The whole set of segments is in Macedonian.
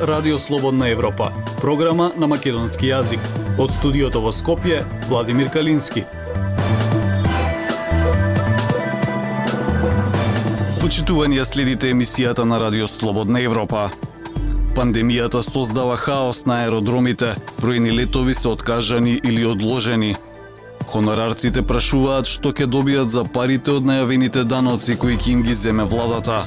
Радио Слободна Европа, програма на македонски јазик. Од студиото во Скопје, Владимир Калински. Почитување следите емисијата на Радио Слободна Европа. Пандемијата создава хаос на аеродромите, бројни летови се откажани или одложени. Хонорарците прашуваат што ќе добијат за парите од најавените даноци кои ќе им ги земе владата.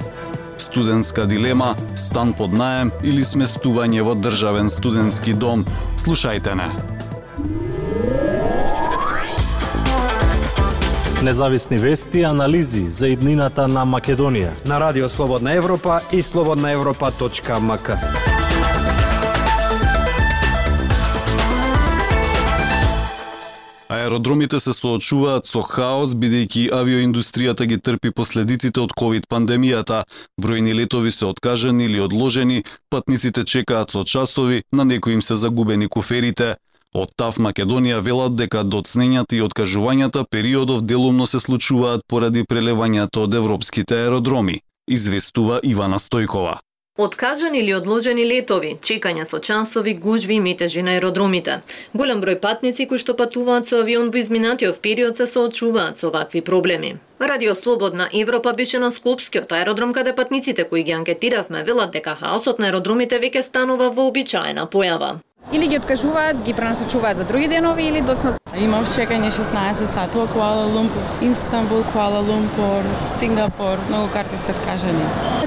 Студентска дилема, стан под наем или сместување во државен студентски дом. Слушајте не. Независни вести и анализи за иднината на Македонија. На Радио Слободна Европа и слободнаевропа.мк. Аеродромите се соочуваат со хаос бидејќи авиоиндустријата ги трпи последиците од ковид пандемијата. Бројни летови се откажани или одложени, патниците чекаат со часови, на некои им се загубени куферите. Од ТАФ Македонија велат дека доцнењата и откажувањата периодов делумно се случуваат поради прелевањето од европските аеродроми, известува Ивана Стојкова. Откажани или одложени летови, чекање со часови, гужви и метежи на аеродромите. Голем број патници кои што патуваат со авион во изминатиот период се соочуваат со вакви проблеми. Радио Слободна Европа беше на Скопскиот аеродром каде патниците кои ги анкетиравме велат дека хаосот на аеродромите веќе станува вообичаена појава. Или ги откажуваат, ги пренасочуваат за други денови или доцна Имав чекање 16 сати во Куала Лумпур, Истанбул, Куала Лумпур, Сингапур, многу карти се откажани.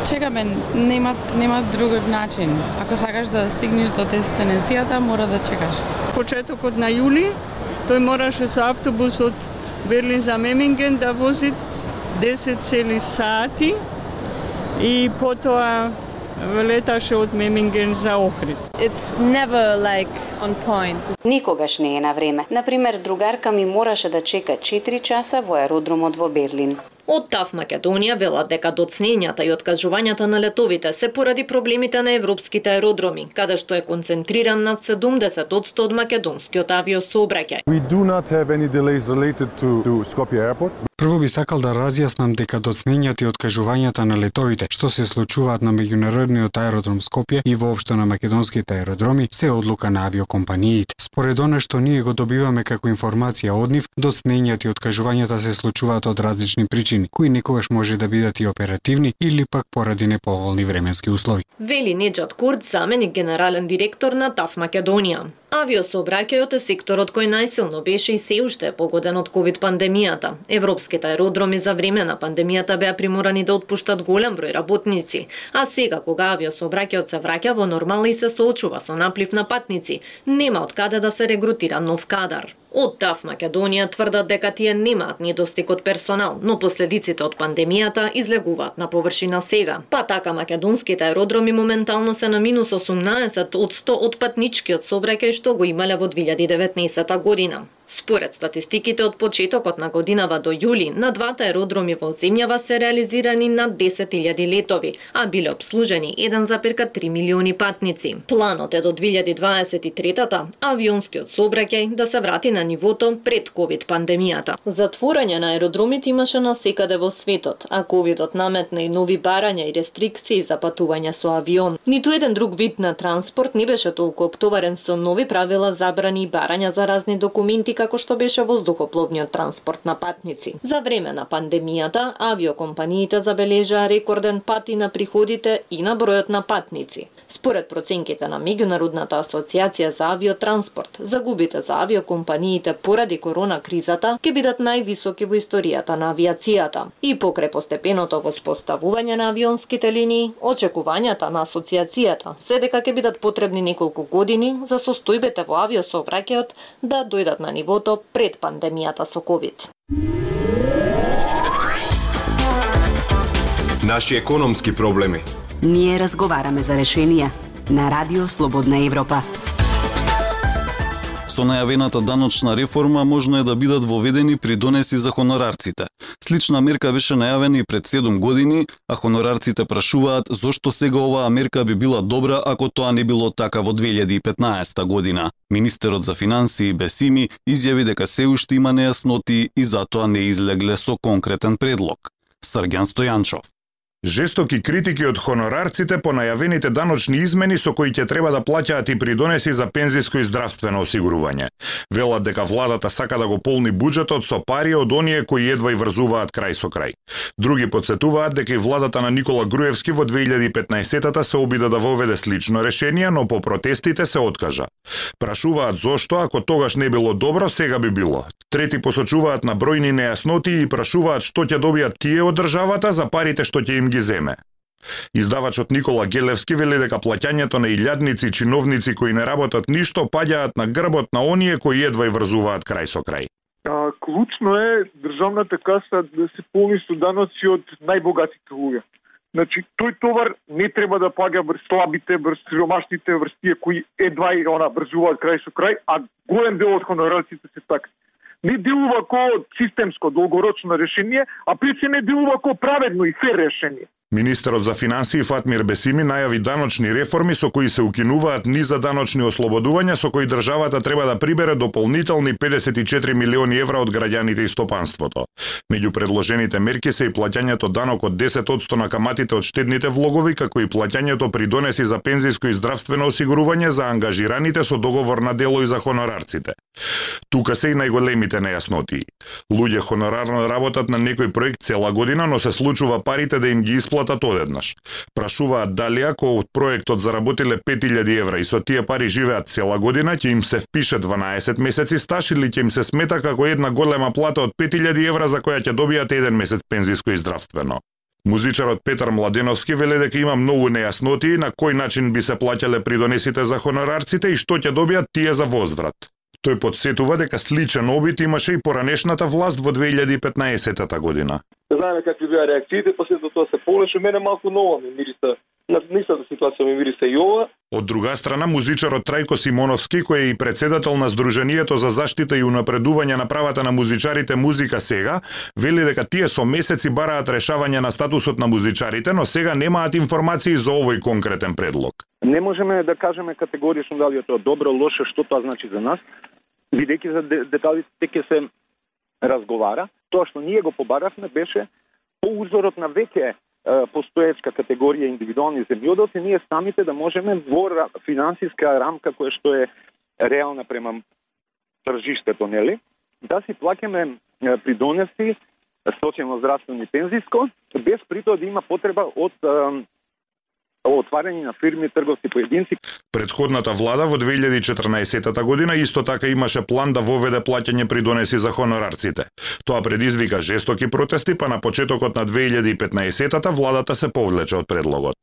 Чекаме, нема нема друг начин. Ако сакаш да стигнеш до дестинацијата, мора да чекаш. Почетокот на јули, тој мораше со автобус од Берлин за Меминген да вози 10 цели сати и потоа леташе од Меминген за Охрид. It's never like on point. Никогаш не е на време. Например, другарка ми мораше да чека 4 часа во аеродромот во Берлин. Од ТАФ Македонија велат дека доцнењата и откажувањата на летовите се поради проблемите на европските аеродроми, каде што е концентриран над 70% од македонскиот авиосообраќај. We do not have any delays related to, to Skopje Airport. Прво би сакал да разјаснам дека доцнењата и откажувањата на летовите што се случуваат на меѓународниот аеродром Скопје и воопшто на македонските аеродроми се одлука на авиокомпаниите. Според она што ние го добиваме како информација од нив, доцнењата и откажувањата се случуваат од различни причини, кои некогаш може да бидат и оперативни или пак поради неповолни временски услови. Вели Неджат Курт, заменик генерален директор на ТАФ Македонија. Авиосообраќајот е секторот кој најсилно беше и се уште погоден од ковид пандемијата. Европските аеродроми за време на пандемијата беа приморани да отпуштат голем број работници, а сега кога авиосообраќајот се враќа во нормал и се соочува со наплив на патници, нема од каде да се регрутира нов кадар. Од ТАФ Македонија тврдат дека тие немаат недостиг од персонал, но последиците од пандемијата излегуваат на површина сега. Па така македонските аеродроми моментално се на минус 18 од 100 од патничкиот сообраќај што го имале во 2019 година. Според статистиките од почетокот на годинава до јули, на двата аеродроми во земјава се реализирани над 10.000 летови, а биле обслужени 1,3 милиони патници. Планот е до 2023-та авионскиот сообраќај да се врати на нивото пред ковид пандемијата. Затворање на аеродромите имаше на секаде во светот, а ковидот наметна и нови барања и рестрикции за патување со авион. Ниту еден друг вид на транспорт не беше толку оптоварен со нови правила забрани и барања за разни документи како што беше воздухопловниот транспорт на патници. За време на пандемијата, авиокомпаниите забележаа рекорден пат и на приходите и на бројот на патници. Според проценките на Меѓународната асоциација за авиотранспорт, загубите за авиокомпаниите поради корона кризата ќе бидат највисоки во историјата на авиацијата. И покрај постепеното воспоставување на авионските линии, очекувањата на асоциацијата се дека ќе бидат потребни неколку години за состојбите во авиосообраќајот да дојдат на нивото пред пандемијата со ковид. Наши економски проблеми Ние разговараме за решенија на Радио Слободна Европа. Со најавената даночна реформа можно е да бидат воведени придонеси за хонорарците. Слична мерка беше најавена и пред 7 години, а хонорарците прашуваат зошто сега оваа мерка би била добра ако тоа не било така во 2015 година. Министерот за финансии Бесими изјави дека се уште има нејасноти и затоа не излегле со конкретен предлог. Срѓан Стојанчов Жестоки критики од хонорарците по најавените даночни измени со кои ќе треба да плаќаат и придонеси за пензиско и здравствено осигурување. Велат дека владата сака да го полни буџетот со пари од оние кои едва и врзуваат крај со крај. Други подсетуваат дека и владата на Никола Груевски во 2015-тата се обида да воведе слично решение, но по протестите се откажа. Прашуваат зошто, ако тогаш не било добро, сега би било. Трети посочуваат на бројни нејасноти и прашуваат што ќе добијат тие од државата за парите што ќе им ги земе. Издавачот Никола Гелевски вели дека плаќањето на илјадници чиновници кои не работат ништо паѓаат на грбот на оние кои едва и врзуваат крај со крај. А, клучно е државната каса да се полни со даноци од најбогатите луѓе. Значи, тој товар не треба да паѓа врз слабите, врз сиромашните, врз тие кои едва и она врзуваат крај со крај, а голем дел од хонорарците се такси. Не делува ко системско долгорочно решение, а пред не делува ко праведно и фер решение. Министерот за финансии Фатмир Бесими најави даночни реформи со кои се укинуваат низа даночни ослободувања со кои државата треба да прибере дополнителни 54 милиони евра од граѓаните и стопанството. Меѓу предложените мерки се и плаќањето данок од 10% на каматите од штедните влогови, како и плаќањето придонеси за пензиско и здравствено осигурување за ангажираните со договор на дело и за хонорарците. Тука се и најголемите нејаснотии. Луѓе хонорарно работат на некој проект цела година, но се случува парите да им ги исплатат одеднаш. Прашуваат дали ако од проектот заработиле 5000 евра и со тие пари живеат цела година, ќе им се впише 12 месеци стаж или ќе им се смета како една голема плата од 5000 евра за која ќе добијат еден месец пензиско и здравствено. Музичарот Петар Младеновски веле дека има многу нејасноти на кој начин би се плаќале придонесите за хонорарците и што ќе добијат тие за возврат. Тој подсетува дека сличен обид имаше и поранешната власт во 2015 година. Знаеме какви беа реакциите, после тоа се полеше, мене малку ново ми мириса на нисата ситуација ми мириса и ова. Од друга страна, музичарот Трајко Симоновски, кој е и председател на Сдруженијето за заштита и унапредување на правата на музичарите Музика сега, вели дека тие со месеци бараат решавање на статусот на музичарите, но сега немаат информации за овој конкретен предлог. Не можеме да кажеме категорично дали е тоа добро, лошо, што тоа значи за нас бидејќи за деталите ќе се разговара. Тоа што ние го побаравме беше по узорот на веќе постоечка категорија индивидуални земјоделци, ние самите да можеме во финансиска рамка која што е реална према тржиштето, нели, да си плакеме придонеси социјално здравствено и пензиско, без притоа да има потреба од отварање на фирми, трговци, поединци. Предходната влада во 2014 година исто така имаше план да воведе плаќање придонеси за хонорарците. Тоа предизвика жестоки протести, па на почетокот на 2015 владата се повлече од предлогот.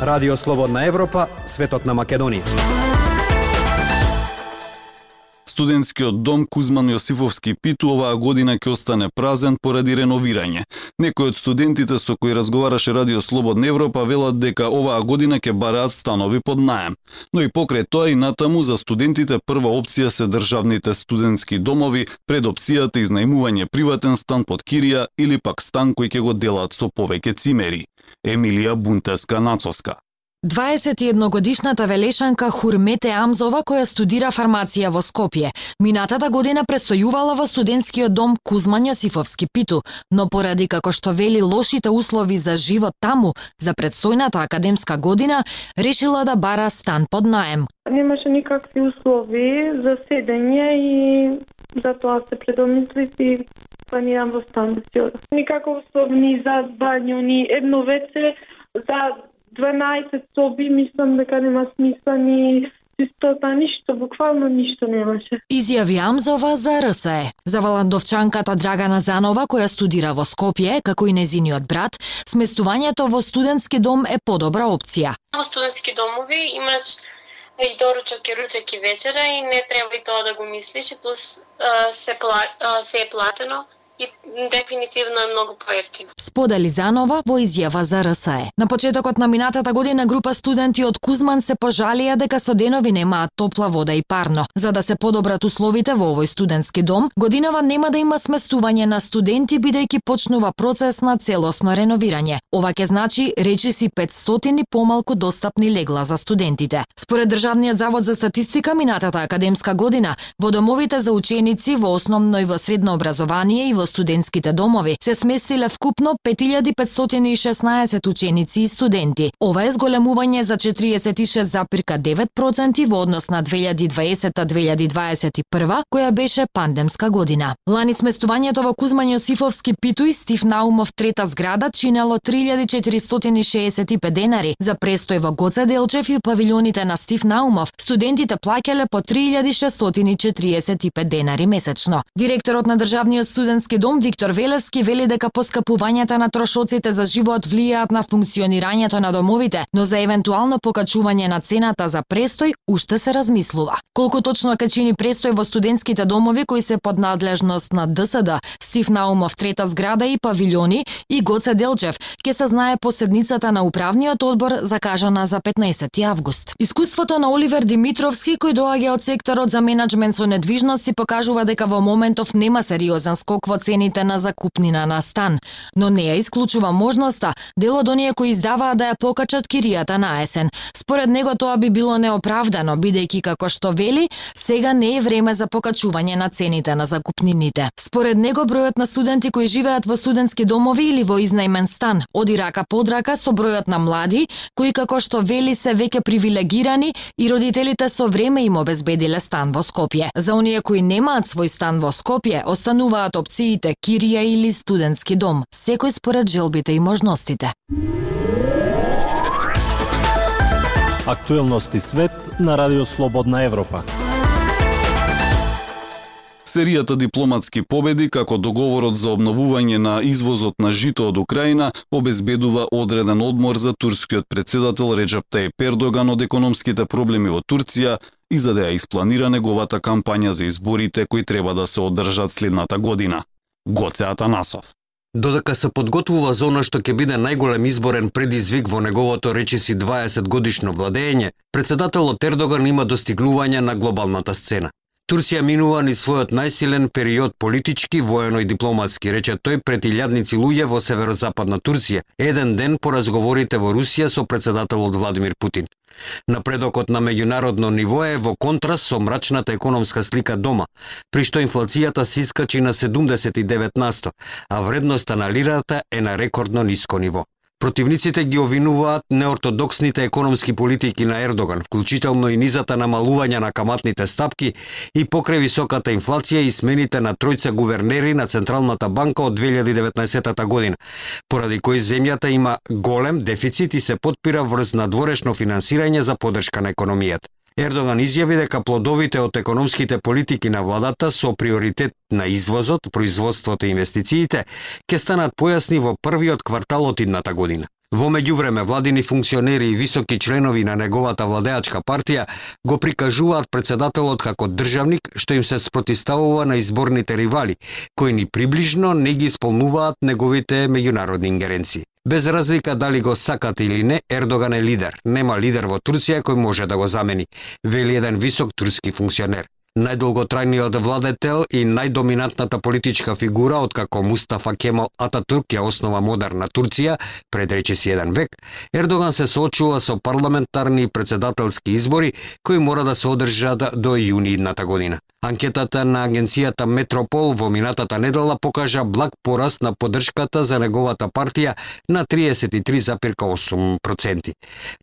Радио Слободна Европа, светот на Македонија. Студентскиот дом Кузман Јосифовски Питу оваа година ќе остане празен поради реновирање. Некои од студентите со кои разговараше Радио Слободна Европа велат дека оваа година ќе бараат станови под наем. Но и покрај тоа и натаму за студентите прва опција се државните студентски домови пред опцијата изнајмување приватен стан под кирија или пак стан кој ќе го делат со повеќе цимери. Емилија Бунтеска Нацоска 21-годишната велешанка Хурмете Амзова, која студира фармација во Скопје, минатата година престојувала во студентскиот дом Кузман Јосифовски Питу, но поради како што вели лошите услови за живот таму за предстојната академска година, решила да бара стан под наем. Немаше никакви услови за седење и затоа се предомислив и планирам во стан да си одам. Никаков услов ни за бању, ни едно веце, за 12 соби, мислам дека нема смисла ни чистота, ништо, буквално ништо немаше. Изјави Амзова за РСЕ. За Валандовчанката Драгана Занова, која студира во Скопје, како и незиниот брат, сместувањето во студентски дом е подобра опција. Во студентски домови имаш и доручок и ручек и вечера и не треба и тоа да го мислиш, и плюс се, пла, се е платено и дефинитивно е многу поевтино. Сподели Занова во изјава за РСЕ. На почетокот на минатата година група студенти од Кузман се пожалија дека со денови немаат топла вода и парно. За да се подобрат условите во овој студентски дом, годинава нема да има сместување на студенти бидејќи почнува процес на целосно реновирање. Ова ќе значи речиси 500 помалку достапни легла за студентите. Според Државниот завод за статистика минатата академска година во домовите за ученици во основно и во средно образование и во студентските домови се сместиле вкупно 5516 ученици и студенти. Ова е зголемување за 46,9% во однос на 2020-2021, која беше пандемска година. Лани сместувањето во Кузман Јосифовски Питу и Стив Наумов трета зграда чинело 3465 денари за престој во Гоце Делчев и павилјоните на Стив Наумов. Студентите плаќале по 3645 денари месечно. Директорот на Државниот студентски дом Виктор Велевски вели дека поскапувањата на трошоците за живот влијаат на функционирањето на домовите, но за евентуално покачување на цената за престој уште се размислува. Колку точно ќе чини престој во студентските домови кои се под надлежност на ДСД, Стив Наумов трета зграда и павилиони и Гоце Делчев ќе се знае по седницата на управниот одбор закажана за 15 август. Искуството на Оливер Димитровски кој доаѓа од секторот за менеджмент со недвижности покажува дека во моментов нема сериозен скок во цените на закупнина на стан, но не ја исклучува можноста дел од оние кои издаваа да ја покачат киријата на есен. Според него тоа би било неоправдано бидејќи како што вели, сега не е време за покачување на цените на закупнините. Според него бројот на студенти кои живеат во студентски домови или во изнајмен стан оди рака под рака со бројот на млади кои како што вели се веќе привилегирани и родителите со време им обезбедиле стан во Скопје. За оние кои немаат свој стан во Скопје, остануваат опциите кирија или студентски дом, секој според желбите и можностите. Актуелности свет на Радио Слободна Европа. Серијата дипломатски победи како договорот за обновување на извозот на жито од Украина обезбедува одреден одмор за турскиот председател Реджеп Тајп Ердоган од економските проблеми во Турција и за да ја испланира неговата кампања за изборите кои треба да се одржат следната година. Гоце Атанасов. Додека се подготвува за она што ќе биде најголем изборен предизвик во неговото речиси 20 годишно владење, председателот Ердоган има достигнување на глобалната сцена. Турција минува ни својот најсилен период политички, воено и дипломатски, рече тој пред илјадници луѓе во северозападна Турција, еден ден по разговорите во Русија со председателот Владимир Путин. Напредокот на меѓународно ниво е во контраст со мрачната економска слика дома, при што инфлацијата се искачи на 79 насто, а вредноста на лирата е на рекордно ниско ниво. Противниците ги овинуваат неортодоксните економски политики на Ердоган, вклучително и низата намалување на каматните стапки и покрај високата инфлација и смените на тројца гувернери на Централната банка од 2019 година, поради кои земјата има голем дефицит и се подпира врз надворешно финансирање за подршка на економијата. Ердоган изјави дека плодовите од економските политики на владата со приоритет на извозот, производството и инвестициите ќе станат појасни во првиот квартал од идната година. Во меѓувреме, владини функционери и високи членови на неговата владеачка партија го прикажуваат председателот како државник што им се спротиставува на изборните ривали, кои ни приближно не ги исполнуваат неговите меѓународни ингеренции. Без разлика дали го сакат или не, Ердоган е лидер. Нема лидер во Турција кој може да го замени, вели еден висок турски функционер најдолготрајниот владетел и најдоминантната политичка фигура од како Мустафа Кемал Ататурк ја основа модерна Турција пред речиси еден век, Ердоган се соочува со парламентарни и председателски избори кои мора да се одржат до јуни идната година. Анкетата на агенцијата Метропол во минатата недела покажа благ пораст на поддршката за неговата партија на 33,8%.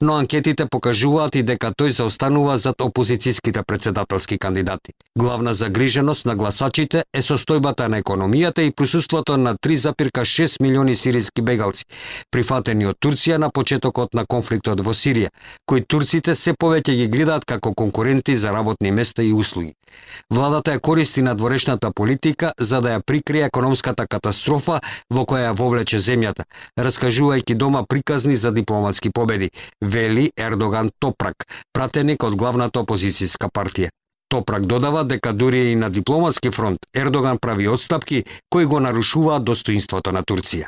Но анкетите покажуваат и дека тој заостанува зад опозицијските председателски кандидати кандидати. Главна загриженост на гласачите е состојбата на економијата и присуството на 3,6 милиони сиријски бегалци, прифатени од Турција на почетокот на конфликтот во Сирија, кои турците се повеќе ги гледаат како конкуренти за работни места и услуги. Владата ја користи на дворешната политика за да ја прикрие економската катастрофа во која ја вовлече земјата, раскажувајќи дома приказни за дипломатски победи, вели Ердоган Топрак, пратеник од главната опозицијска партија. Топрак додава дека дури и на дипломатски фронт Ердоган прави отстапки кои го нарушуваат достоинството на Турција.